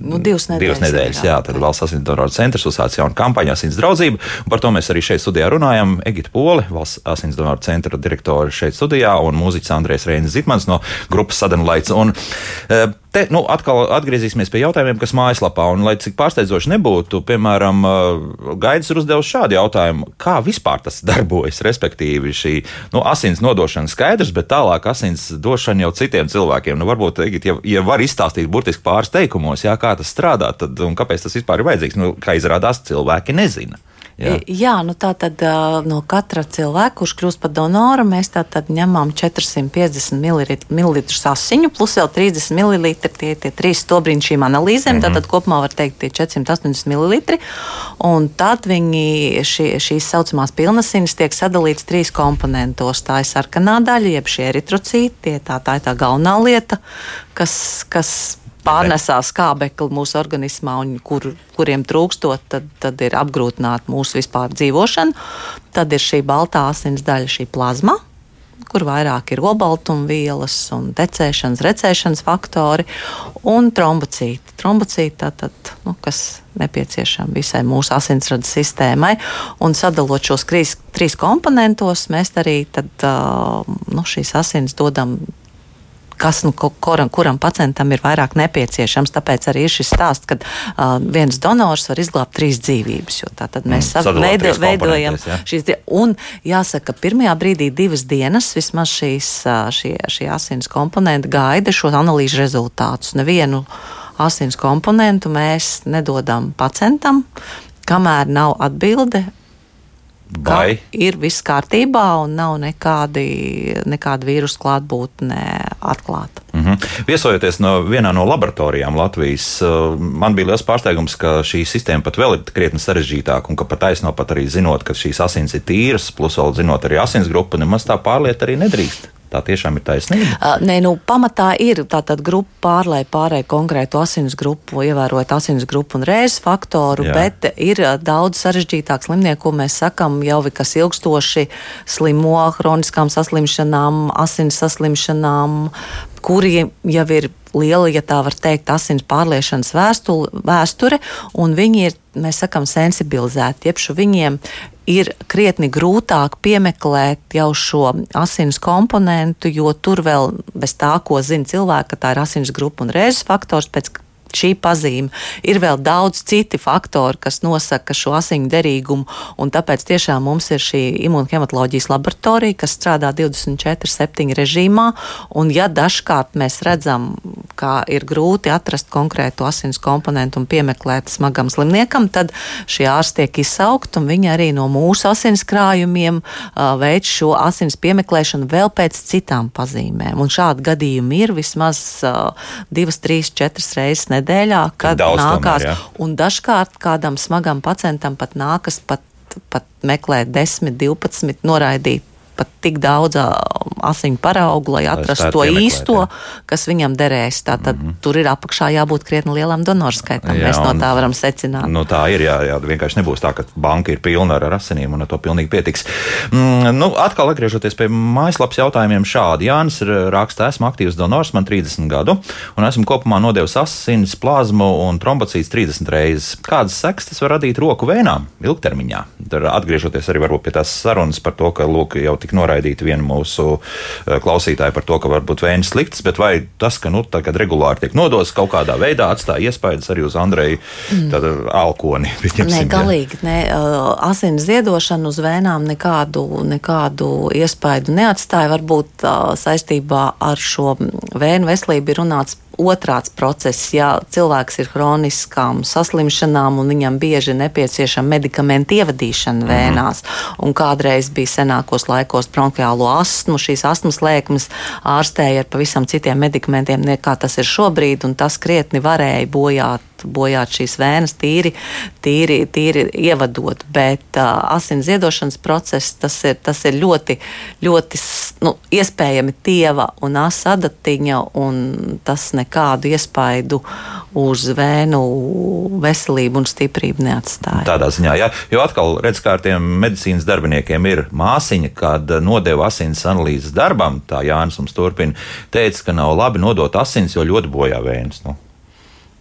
Nu, divas nedēļas. Divas nedēļas jā, tad valsts asins donoru centrs uzsāca jaunu kampaņu Asins draudzība. Par to mēs arī šeit studijā runājam. Egita Poli, valsts asins donoru centra direktore šeit studijā un mūziķis Andrēs Reinis Zitmans no grupas Sadenlaits. Un, e, Te nu, atkal atgriezīsimies pie jautājumiem, kas mājaslapā, un lai cik pārsteidzoši nebūtu, piemēram, e, Gaidis ir uzdevis šādu jautājumu, kā vispār tas darbojas, respektīvi šī nu, asins nodošana skaidrs, bet tālāk asins došana jau citiem cilvēkiem. Nu, varbūt, ja, ja var izstāstīt burtiski pāris teikumos, jā, kā tas strādā, tad un kāpēc tas vispār ir vajadzīgs, nu, kā izrādās, cilvēki nezina. Jā, jā nu tā tad no katra cilvēka, kurš kļūst par donoru, mēs ņemam 450 ml asiņu, plus vēl 30 ml tie, tie trīs stobriņi šīm analīzēm. Mm -hmm. Tātad kopumā var teikt, tie 480 ml. Un tad viņi, šī, šīs saucamās pilnasiņas tiek sadalītas trīs komponentos. Tā ir sarkanā daļa, jeb šie eritrocīti, tā, tā ir tā galvenā lieta, kas, kas pārnesās skābekli mūsu organismā un kur, kuriem trūkstot, tad, tad ir apgrūtināta mūsu vispār dzīvošana. Tad ir šī baltā asins daļa, šī plazma, kur vairāk ir obaltumvielas un tecēšanas, recēšanas faktori un trombocīti. Trombocīti tātad, nu, kas nepieciešami visai mūsu asinsrada sistēmai. Un sadalot šos trīs, trīs komponentos, mēs arī tad, nu, šīs asins dodam kas nu, kuram, kuram pacientam ir vairāk nepieciešams. Tāpēc arī ir šis stāsts, ka uh, viens donors var izglābt trīs dzīvības. Tad mēs mm, veido, veidojam ja? šīs. Un jāsaka, ka pirmajā brīdī divas dienas vismaz šīs, šie, šie asins komponenti gaida šo analīžu rezultātus. Nevienu asins komponentu mēs nedodam pacientam, kamēr nav atbilde Vai ir viss kārtībā un nav nekādi, nekāda vīrusu klātbūtne atklāta. Mm -hmm. Viesojoties no vienā no laboratorijām Latvijas, uh, man bija liels pārsteigums, ka šī sistēma pat vēl ir krietni sarežģītāka un ka pat taisno pat arī zinot, ka šīs asins ir tīras, plus vēl zinot arī asins grupu, nemaz tā pārlieta arī nedrīkst. Tā tiešām ir taisnība. Uh, nē, nu, pamatā ir tāda grupa pārlai pārēj konkrētu asins grupu, ievērojot asins grupu un rēzes faktoru, Jā. bet ir daudz sarežģītāk slimnieku, ko mēs sakam, jau kas ilgstoši slimo hroniskām saslimšanām, asins saslimšanām, kuri jau ir liela, ja tā var teikt, asins pārliešanas vēstule, vēsture, un viņi ir, mēs sakam, sensibilizēti. Jebšu viņiem ir krietni grūtāk piemeklēt jau šo asins komponentu, jo tur vēl bez tā, ko zina cilvēki, ka tā ir asins grupa un rēzes faktors, pēc šī pazīme. Ir vēl daudz citi faktori, kas nosaka šo asiņu derīgumu, un tāpēc tiešām mums ir šī imūnhematoloģijas laboratorija, kas strādā 24-7 režīmā, un ja dažkārt mēs redzam, ka ir grūti atrast konkrētu asins komponentu un piemeklēt smagam slimniekam, tad šie ārsti tiek izsaukt, un viņi arī no mūsu asins krājumiem veic šo asins piemeklēšanu vēl pēc citām pazīmēm. Un šādi gadījumi ir vismaz divas, trīs, četras reizes nedēļā nedēļā, kad nākās. Tomēr, ja. un dažkārt kādam smagam pacientam pat nākas pat, pat meklēt 10, 12, noraidīt pat tik daudz asiņu paraugu, lai atrastu to īsto, jā. kas viņam derēs. Tātad mm -hmm. tur ir apakšā jābūt krietni lielam donoru skaitam. Jā, Mēs no tā varam secināt. Nu, tā ir, jā, jā, vienkārši nebūs tā, ka banka ir pilna ar asinīm un ar to pilnīgi pietiks. Mm, nu, atkal atgriežoties pie mājaslapas jautājumiem šādi. Jānis raksta, esmu aktīvs donors, man 30 gadu, un esmu kopumā nodevis asins, plazmu un trombocīts 30 reizes. Kādas sekas tas var radīt roku vēnām ilgtermiņā? Tad atgriežoties arī varbūt pie tās sarunas par to, ka lūk, jau tik noraidīta viena mūsu eh, klausītāji par to, ka varbūt vējas sliktas, bet vai tas, ka nu, tagad regulāri tiek nodots kaut kādā veidā, atstāja iespējas arī uz Andreju mm. alkoni? Nē, galīgi. Ne, asins ziedošana uz vēnām nekādu, nekādu iespaidu neatstāja. Varbūt saistībā ar šo vēnu veselību ir runāts otrāds process, ja cilvēks ir hroniskām saslimšanām un viņam bieži nepieciešama medikamentu ievadīšana mhm. vēnās. Un kādreiz bija senākos laikos bronhiālo astmu, šīs astmas lēkmes ārstēja ar pavisam citiem medikamentiem nekā tas ir šobrīd, un tas krietni varēja bojāt bojāt šīs vēnas, tīri, tīri, tīri ievadot. Bet uh, asins ziedošanas process tas ir, tas ir ļoti, ļoti nu, iespējami tieva un asa adatiņa, un tas nekādu iespaidu uz vēnu veselību un stiprību neatstāja. Tādā ziņā, jā, jo atkal redz, kā ar tiem medicīnas darbiniekiem ir māsiņa, kad nodeva asins analīzes darbam, tā Jānis mums turpina, teica, ka nav labi nodot asins, jo ļoti bojā vējas. Nu.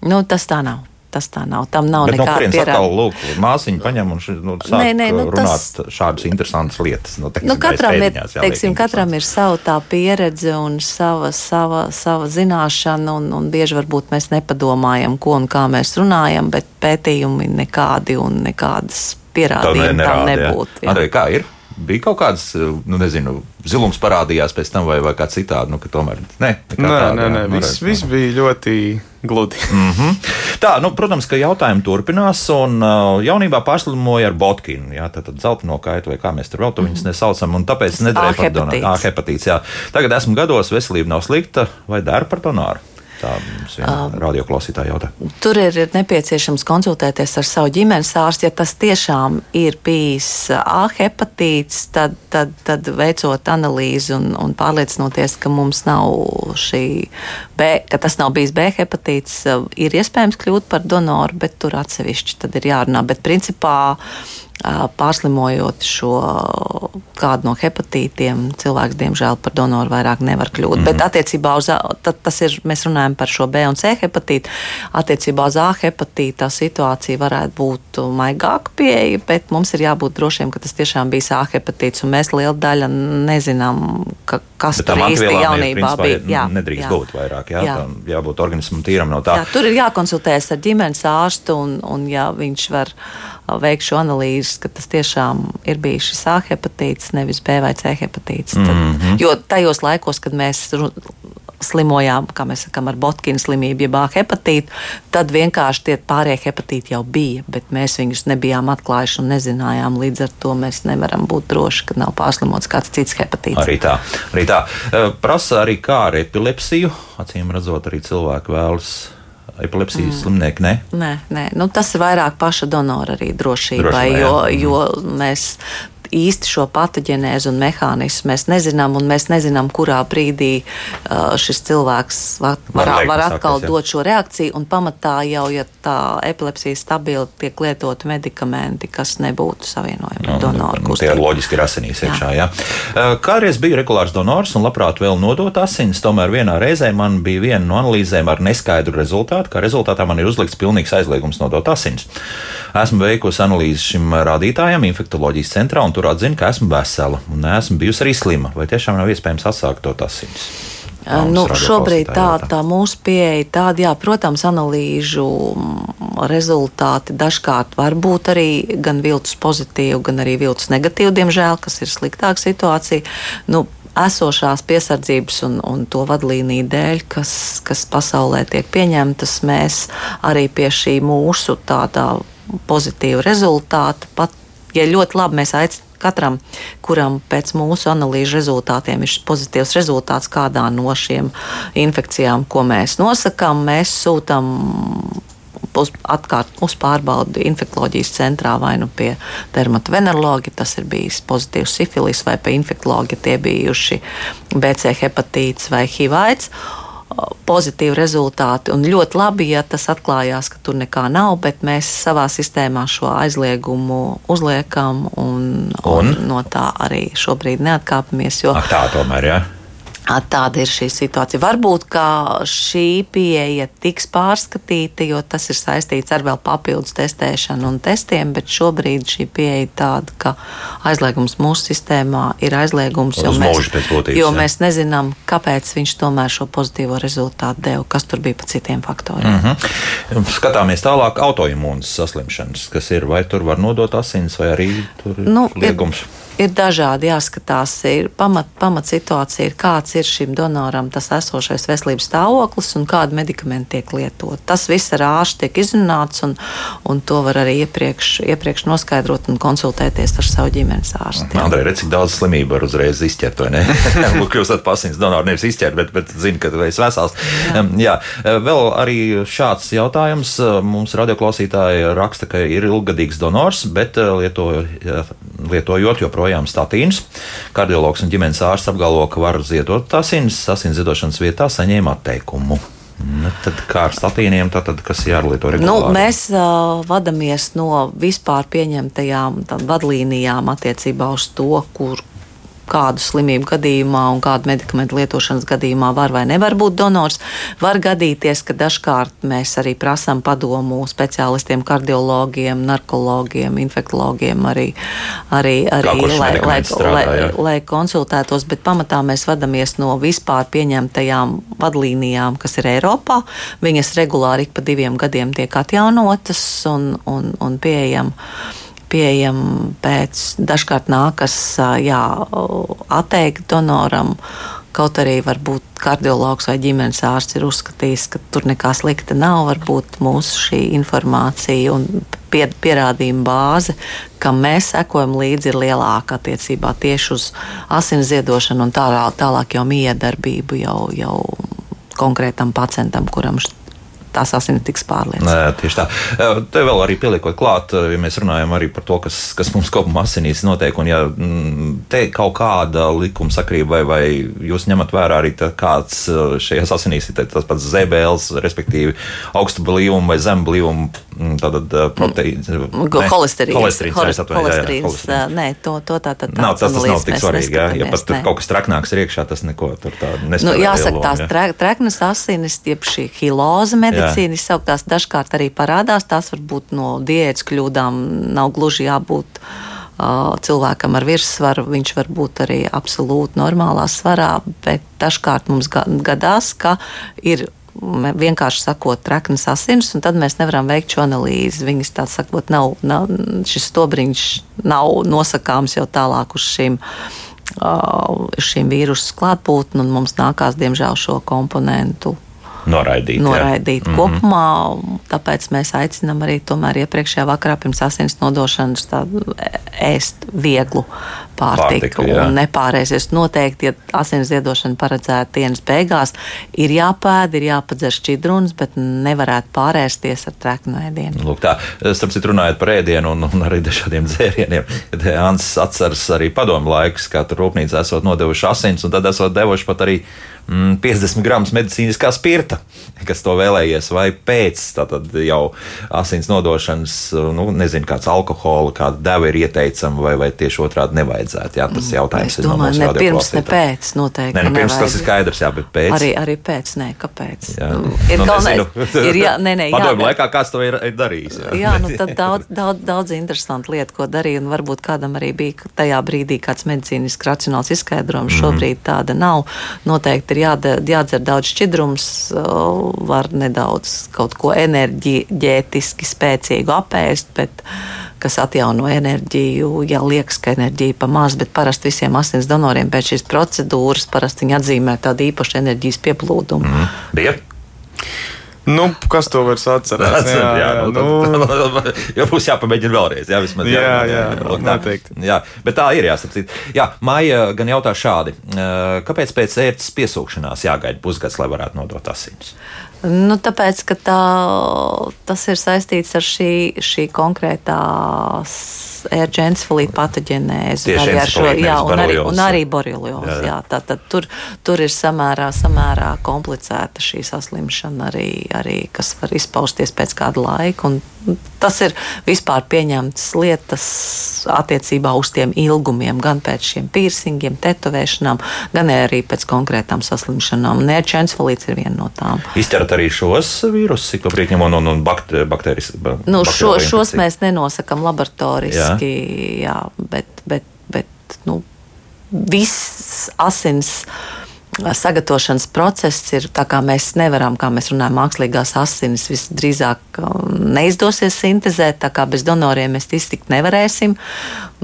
Nu, tas tā nav. Tas tā nav. Tam nav Bet nekāda no pierādījuma. Lūk, māsiņa paņem un nu, sāk nē, nē, nu, runāt tas... šādas interesantas lietas. Nu, teiksim, nu, katram ir, teiksim, katram ir sava tā pieredze un sava, sava, sava zināšana, un, un bieži varbūt mēs nepadomājam, ko un kā mēs runājam, bet pētījumi nekādi un nekādas pierādījumi tam nebūtu. Andrej, kā ir? Bija kaut kāds, nu, nezinu, zilums parādījās pēc tam, vai, vai kā citādi. Nu, tomēr ne, nē, tāda, nē, nē, viss, viss bija ļoti gludi. Mm -hmm. Tā, nu, protams, ka jautājumi turpinās, un uh, jaunībā pārslimoja ar botkinu. Jā, tad, tad zelta nokaitu, vai kā mēs tur vēl to viņus nesaucam, un tāpēc nedrīkst par donoru. A hepatīts. Jā. Tagad esmu gados, veselība nav slikta, vai dara par donoru? Tā um, radioklausītāja jautā. Tur ir nepieciešams konsultēties ar savu ģimenes ārstu. Ja tas tiešām ir bijis A hepatīts, tad, tad, tad veicot analīzi un, un pārliecinoties, ka mums nav šī B, ka tas nav bijis B hepatīts, ir iespējams kļūt par donoru, bet tur atsevišķi tad ir jārunā. Bet principā pārslimojot šo kādu no hepatītiem, cilvēks diemžēl par donoru vairāk nevar kļūt. Mm. Bet attiecībā uz tas ir, mēs runājam par šo B un C hepatītu. Attiecībā uz A hepatītu tā situācija varētu būt maigāka pieeja, bet mums ir jābūt drošiem, ka tas tiešām bija A hepatīts, un mēs liela daļa nezinām, ka, kas tur īsti jaunībā ir, bija. Jā, nedrīkst jā. būt vairāk, jā, jā. jābūt organismam tīram no tā. Jā, tur ir jākonsultējas ar ģimenes ārstu, un, un ja viņš var veikt šo analīzi, ka tas tiešām ir bijis šis A hepatīts, nevis B vai C hepatīts. Tad, mm -hmm. Jo tajos laikos, kad mēs slimojām, kā mēs sakām, ar Botkina slimību, jeb hepatītu, tad vienkārši tie pārējie hepatīti jau bija, bet mēs viņus nebijām atklājuši un nezinājām. Līdz ar to mēs nevaram būt droši, ka nav pārslimots kāds cits hepatīts. Arī tā, arī tā. Prasa arī kā ar epilepsiju. Acīm redzot, arī cilvēki vēlas epilepsijas mm. slimnieki? Ne? Nē, nē. Nu, tas ir vairāk paša donora arī drošībai, Droši, jo, jo mēs īsti šo patoģenēzi un mehānismu mēs nezinām, un mēs nezinām, kurā brīdī uh, šis cilvēks var, var, var, atkal sākas, dot šo reakciju. Un pamatā jau, ja tā epilepsija stabili tiek lietot medikamenti, kas nebūtu savienojami ar donoru. Nu, tie ir loģiski ir asinīs iekšā. Jā. Jā. Uh, kādreiz biju regulārs donors un labprāt vēl nodot asinis, tomēr vienā reizē man bija viena no analīzēm ar neskaidru rezultātu, kā rezultātā man ir uzlikts pilnīgs aizliegums nodot asinis. Esmu veikusi analīzi šim rādītājam infektoloģijas centrā un tur atzina, ka esmu vesela un neesmu bijusi arī slima. Vai tiešām nav iespējams atsākt to asinis? Nu, šobrīd tā, tā mūsu pieeja tāda, jā, protams, analīžu rezultāti dažkārt var būt arī gan viltus pozitīvi, gan arī viltus negatīvi, diemžēl, kas ir sliktāka situācija. Nu, esošās piesardzības un, un to vadlīniju dēļ, kas, kas pasaulē tiek pieņemtas, mēs arī pie šī mūsu tādā pozitīva rezultāta pat ja ļoti labi mēs aicinām katram, kuram pēc mūsu analīžu rezultātiem ir pozitīvs rezultāts kādā no šiem infekcijām, ko mēs nosakām, mēs sūtām uz, atkārt, uz pārbaudi infekcijas centrā vai nu pie dermatovenerologa, tas ir bijis pozitīvs sifilis, vai pie infekcijas tie bijuši BC hepatīts vai hivaids pozitīvi rezultāti. Un ļoti labi, ja tas atklājās, ka tur nekā nav, bet mēs savā sistēmā šo aizliegumu uzliekam un, un? un? no tā arī šobrīd neatkāpjamies. Jo, Ak, tā tomēr, jā. Ja? Tāda ir šī situācija. Varbūt šī pieeja tiks pārskatīta, jo tas ir saistīts ar vēl papildus testēšanu un testiem, bet šobrīd šī pieeja ir tāda, ka aizliegums mūsu sistēmā ir aizliegums, jo, mēs, būtības, jo mēs nezinām, kāpēc viņš tomēr šo pozitīvo rezultātu deva, kas tur bija pa citiem faktoriem. Mm -hmm. Skatāmies tālāk, autoimūnas saslimšanas, kas ir, vai tur var nodot asins, vai arī tur nu, liegums. Ir, ir dažādi jāskatās. Ir pamat, pamat situācija, ir kāds ir šim donoram tas esošais veselības stāvoklis un kādi medikamenti tiek lietot. Tas viss ar ārstu tiek izrunāts, un, un to var arī iepriekš, iepriekš noskaidrot un konsultēties ar savu ģimenes ārstu. Andrej, redz, cik daudz slimību var uzreiz izķert, vai ne? Kļūstat pasīns donoru nevis izķert, bet, bet zini, ka tu esi vesels. Jā. Jā, vēl arī šāds jautājums. Mums radioklausītāji raksta, ka ir ilgadīgs donors, bet lieto, lietojot joprojām joprojām statīnus. Kardiologs un ģimenes ārsts apgalvo, ka var ziedot asins, asins ziedošanas vietā saņēma atteikumu. Nu, tad kā ar statīniem, tad, kas jārlieto regulāri? Nu, mēs uh, vadāmies no vispār pieņemtajām vadlīnijām attiecībā uz to, kur, kādu slimību gadījumā un kādu medikamentu lietošanas gadījumā var vai nevar būt donors. Var gadīties, ka dažkārt mēs arī prasām padomu speciālistiem, kardiologiem, narkologiem, infektologiem, arī, arī, arī lai, lai, strādā, lai, jā. lai konsultētos, bet pamatā mēs vadāmies no vispār pieņemtajām vadlīnijām, kas ir Eiropā. Viņas regulāri ik pa diviem gadiem tiek atjaunotas un, un, un pieejamas pieejama pēc. Dažkārt nākas jā, atteikt donoram. Kaut arī varbūt kardiologs vai ģimenes ārsts ir uzskatījis, ka tur nekā slikta nav. Varbūt mūsu šī informācija un pie, pierādījuma bāze, kam mēs sekojam līdzi, ir lielāka attiecībā tieši uz asins ziedošanu un tālāk, tālāk jau miedarbību jau, jau konkrētam pacientam, kuram tās asinis tiks pārliecināts. Tieši tā. Te vēl arī pieliekot klāt, ja mēs runājam arī par to, kas, kas mums kopumā asinīs notiek, un ja mm, te kaut kāda likuma sakrība vai, vai jūs ņemat vērā arī tā, kāds šajās asinīs ir tas pats zebēls, respektīvi augstu blīvumu vai zemu blīvumu mm, tātad proteīns. Holesterīns. Holesterīns, holesterīns. Nē, to, to tā tad nav. Tas, tas nav tik svarīgi, jā. Ja pat tur kaut kas traknāks ir iekšā, tas neko tur tādu nespēj. Nu, jāsaka, tās treknas asinis, tiep šī hiloza medicīna medicīna izsauktās dažkārt arī parādās. Tās var būt no diētas kļūdām, nav gluži jābūt. Uh, cilvēkam ar virsvaru viņš var būt arī absolūti normālā svarā, bet dažkārt mums gadās, ka ir vienkārši sakot, traknas asins, un tad mēs nevaram veikt šo analīzi. Viņas tā sakot, nav, nav, šis stobriņš nav nosakāms jau tālāk uz šīm, šīm vīrusu klātbūtni, un mums nākās, diemžēl, šo komponentu noraidīt. noraidīt jā. Mhm. kopumā. Mm -hmm. Tāpēc mēs aicinām arī iepriekšējā vakarā pirms asins nodošanas ēst vieglu pārtiku Pārtika, un nepārēsies. Noteikti, ja asins ziedošana paredzēta dienas beigās, ir jāpēd, ir jāpadzer šķidruns, bet nevarētu pārēsties ar treknu ēdienu. Lūk, tā, starp citu runājot par ēdienu un, un arī dažādiem dzērieniem, Ants atceras arī padomu laikus, kā tur rūpnīcā esot nodevuši asins un tad esot devuši pat arī mm, 50 gramus medicīniskā spirta, kas to vēlējies, vai pēc jau asins nodošanas, nu, nezinu, kāds alkohola, kāda deva ir ieteicama, vai, vai tieši otrādi nevajadzētu. Jā, tas mm, jautājums ir. No ne pirms, ne pēc, noteikti. Nē, nu, pirms nevajag. tas ir skaidrs, jā, bet pēc. Arī, arī pēc, nē, kāpēc? Jā. Nu, ir nu, galvenais, ir jā, nē, nē, jā. Padomju laikā kāds to ir, ir darījis. Jā, jā nu tad daudz, daudz, daudz interesantu lietu, ko darīja, un varbūt kādam arī bija tajā brīdī kāds medicīnisks racionāls izskaidrojums. Mm. Šobrīd tāda nav. Noteikti ir jādara, jādzer daudz šķidrums, var nedaudz kaut ko enerģētiski spēcīgu apēst, bet kas atjauno enerģiju. Jā, liekas, ka enerģija ir pa maz, bet parasti visiem asins donoriem pēc šīs procedūras parasti viņi atzīmē tādu īpašu enerģijas pieplūdumu. Mm. Bija? Nu, kas to var atcerēties? jā, jā, jā, nu, nu, tad, jau būs jāpamēģina vēlreiz. Jā, vismaz, jā, jā, jā, jā noteikti. Jā, bet tā ir jāsaprot. Jā, Maija gan jautā šādi. Kāpēc pēc ērtas piesūkšanās jāgaida pusgads, lai varētu nodot asinis? Nu, tāpēc, ka tā, tas ir saistīts ar šī, šī konkrētā encefalīta patoģenēzi. Arī ar šo, jā, un arī, un arī boreliozi. Jā, jā. Tā, tad tur, tur ir samērā, samērā komplicēta šī saslimšana, arī, arī, kas var izpausties pēc kāda laika. Un tas ir vispār pieņemts lietas attiecībā uz tiem ilgumiem, gan pēc šiem piercingiem, tetovēšanām, gan arī pēc konkrētām saslimšanām. Nērča encefalīts ir viena no tām. Izķerat arī šos vīrusus, cik to brīdi ņemot no, no bakter, bakterijas. ba- Nu, šo, šos mēs nenosakām laboratoriski, jā. Jā, bet, bet, bet nu, viss asins sagatavošanas process ir tā, kā mēs nevaram, kā mēs runājam, mākslīgās asinis visdrīzāk um, neizdosies sintēzēt, tā kā bez donoriem mēs iztikt nevarēsim.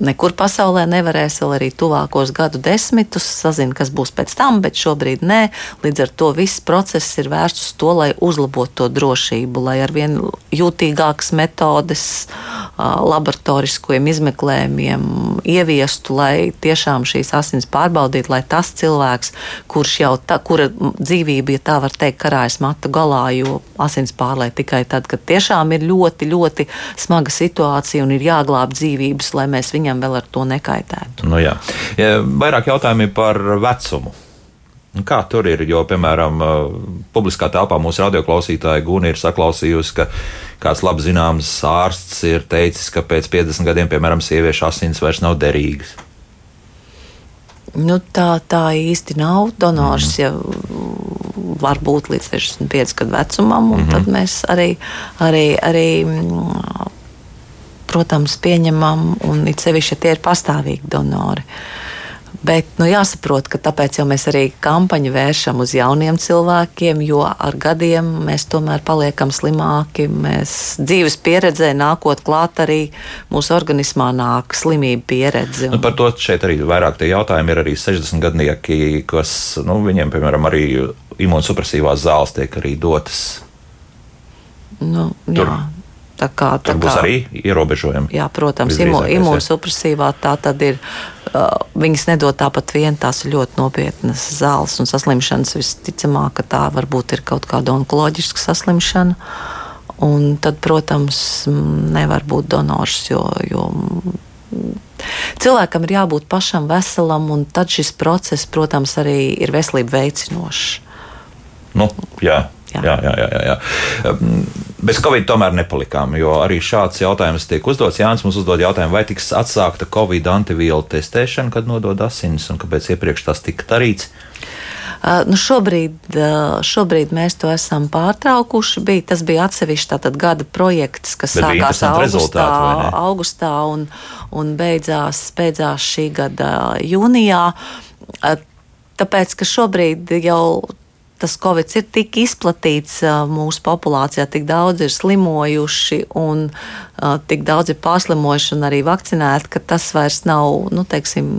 Nekur pasaulē nevarēs vēl arī tuvākos gadu desmitus. Sazinu, kas būs pēc tam, bet šobrīd nē. Līdz ar to viss process ir vērsts uz to, lai uzlabotu to drošību, lai ar vien jūtīgākas metodes, laboratoriskiem izmeklējumiem ieviestu, lai tiešām šīs asins pārbaudītu, lai tas cilvēks, kurš jau tā, kura dzīvība, ja tā var teikt, karājas matu galā, jo asins pārlai tikai tad, kad tiešām ir ļoti, ļoti smaga situācija un ir jāglāb dzīvības, lai mēs viņam vēl ar to nekaitētu. Nu, jā. Vairāk jautājumi par vecumu. Kā tur ir? Jo, piemēram, publiskā telpā mūsu radioklausītāja Guna ir saklausījusi, ka kāds labi zināms ārsts ir teicis, ka pēc 50 gadiem, piemēram, sieviešu asins vairs nav derīgas. Nu, tā, tā īsti nav. Donors mm. jau var būt līdz 65 gadu vecumam, un mm -hmm. tad mēs arī, arī, arī mm, protams, pieņemam, un it sevišķi, ja tie ir pastāvīgi donori. Bet nu, jāsaprot, ka tāpēc jau mēs arī kampaņu vēršam uz jauniem cilvēkiem, jo ar gadiem mēs tomēr paliekam slimāki. Mēs dzīves pieredzē nākot klāt arī mūsu organismā nāk slimību pieredze. Nu, par to šeit arī vairāk tie jautājumi ir arī 60 gadnieki, kas, nu, viņiem, piemēram, arī imunsupresīvās zāles tiek arī dotas. Nu, Tur- jā, tā kā, tā Tur būs kā, arī ierobežojumi. Jā, protams, jā. imūnsupresīvā tā tad ir. Viņas nedod tāpat vien, tās ir ļoti nopietnas zāles un saslimšanas. Visticamāk, ka tā varbūt ir kaut kāda onkoloģiska saslimšana. Un tad, protams, nevar būt donors, jo, jo cilvēkam ir jābūt pašam veselam, un tad šis process, protams, arī ir veselību veicinošs. Nu, jā. Jā. Jā. Jā, jā, jā, jā. Um, Bez Covid tomēr nepalikām, jo arī šāds jautājums tiek uzdots. Jānis mums uzdod jautājumu, vai tiks atsākta Covid antivielu testēšana, kad nodod asinis, un kāpēc iepriekš tas tika darīts. Nu šobrīd, šobrīd mēs to esam pārtraukuši. Bija, tas bija atsevišķs tātad gada projekts, kas Bet sākās augustā, augustā un, un beidzās, beidzās šī gada jūnijā. Tāpēc, ka šobrīd jau tas covid ir tik izplatīts mūsu populācijā, tik daudz ir slimojuši un tik daudz ir pārslimojuši un arī vakcinēti, ka tas vairs nav, nu, teiksim,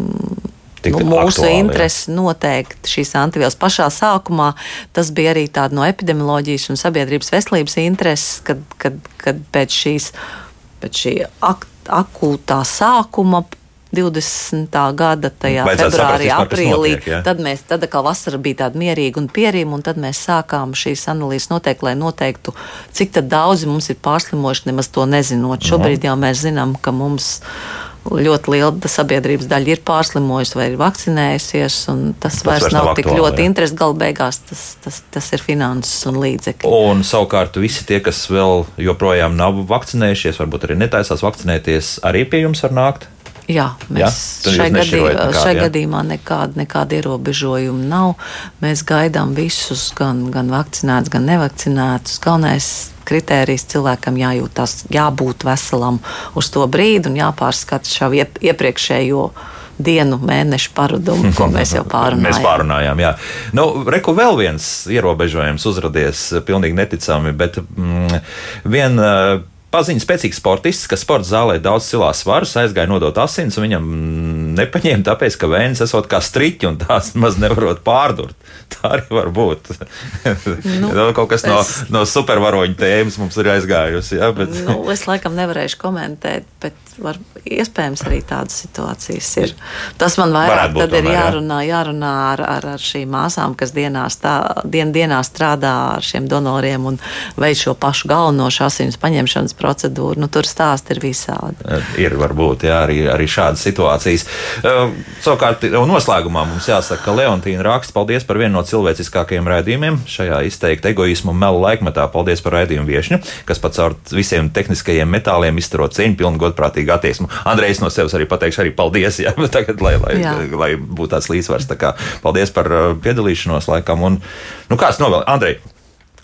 Tik nu, mūsu aktuāli, interesi noteikti šīs antivielas. Pašā sākumā tas bija arī tāda no epidemioloģijas un sabiedrības veselības intereses, kad, kad, kad pēc, šīs, pēc šī ak akūtā sākuma. 20. gada tajā februārī, aprīlī. notiek, jā. Tad mēs, tad atkal vasara bija tāda mierīga un pierīma, un tad mēs sākām šīs analīzes noteikt, lai noteiktu, cik daudzi mums ir pārslimojuši, nemaz to nezinot. Šobrīd jau mēs zinām, ka mums ļoti liela sabiedrības daļa ir pārslimojusi vai ir vakcinējusies, tas, Tas vairs nav nav tik aktuāli, ļoti jā. interesi. Galu beigās tas, tas, tas ir finanses un līdzekļi. Un savukārt visi tie, kas vēl joprojām nav vakcinējušies, varbūt arī netaisās vakcinēties, arī pie jums var nākt. Jā, mēs jūs šai, gadī, nešķirojat nekādu, šai jā? gadījumā nekāda, nekāda ierobežojuma nav. Mēs gaidām visus, gan, gan vakcinētus, gan nevakcinētus. Galvenais kritērijs cilvēkam jājūtas, jābūt veselam uz to brīdi un jāpārskata šo iep, iepriekšējo dienu, mēnešu paradumu, ko mēs jau pārunājām. Mēs pārunājām, jā. Nu, reku vēl viens ierobežojums uzradies pilnīgi neticami, bet mm, vien. Uh, Paziņa spēcīgs sportists, kas sporta zālē daudz cilās svarus, aizgāja nodot asins, un viņam nepaņēma, tāpēc, ka vēns esot kā striķi un tās maz nevarot pārdurt. Tā arī var būt. Nu, kaut kas no, es- no supervaroņa tēmas mums ir aizgājusi. Jā, bet, Nu, es laikam nevarēšu komentēt, bet var, iespējams arī tādas situācijas ir. Tas man vairāk būt tad ir tomēr, jā. jārunā, jārunā ar, ar, ar šīm māsām, kas dienās tā, dien, dienā strādā ar šiem donoriem un veic šo pašu galveno asins paņemšanas procedūru. Nu, tur stāsti ir visādi. Ir varbūt jā, arī, arī šādas situācijas. Uh, savukārt, noslēgumā mums jāsaka, ka Leontīna raksta paldies par vienu no cilvēciskākajiem raidījumiem šajā izteikti egoismu un melu laikmetā. Paldies par raidījumu viešņu, kas pats ar visiem tehniskajiem metāliem izturot cieņu, pilnu godprātīgu attieksmi. Andrejs no sevis arī pateikšu, arī paldies, jā, bet tagad, lai, lai, Jā. lai būtu tāds līdzsvars. Tā kā, paldies par uh, piedalīšanos laikam. Un, nu, kāds novēl? Andrej,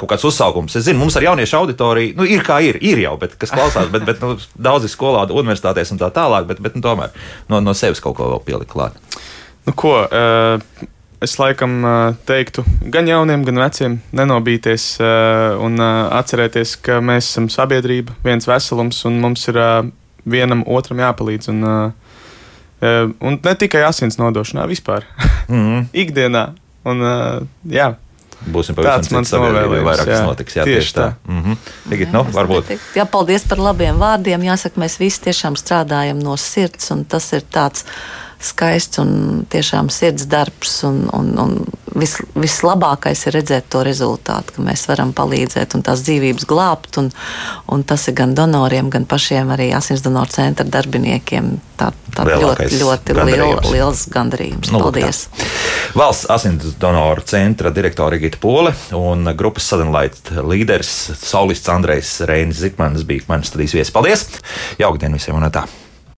kaut kāds uzsaukums. Es zinu, mums ar jauniešu auditoriju nu, ir kā ir, ir jau, bet kas klausās, bet, bet nu, daudzi skolā, universitātēs un tā tālāk, bet, bet nu, tomēr no, no sevis kaut ko vēl pielikt klāt. Nu, ko, uh, es laikam uh, teiktu gan jauniem, gan veciem nenobīties uh, un atcerēties, ka mēs esam sabiedrība, viens veselums un mums ir vienam otram jāpalīdz. Un, uh, un ne tikai asins nodošanā, vispār Mm. ikdienā. Un, uh, jā, Būsim pavisam Tāds mans novēlējums, vairāk kas jā. notiks. Jā, Tieši tā. tā. Mm -hmm. Igit, nu, varbūt. Jā, paldies par labiem vārdiem. Jāsaka, mēs visi tiešām strādājam no sirds, un tas ir tāds skaists un tiešām sirds darbs. Un, un, un vis, vislabākais ir redzēt to rezultātu, ka mēs varam palīdzēt un tās dzīvības glābt. Un, un tas ir gan donoriem, gan pašiem arī asinsdonoru centra darbiniekiem. Tā, tā Lielākais ļoti, ļoti liel, gandarījums. liels gandarījums. Nu, Paldies! tā. Valsts asins donoru centra direktore Gita Pole un grupas sadalīta līderis Saulists Andrejs Reinis Zikmanis bija manas studijas viesis. Paldies! Jauktdien visiem un tā!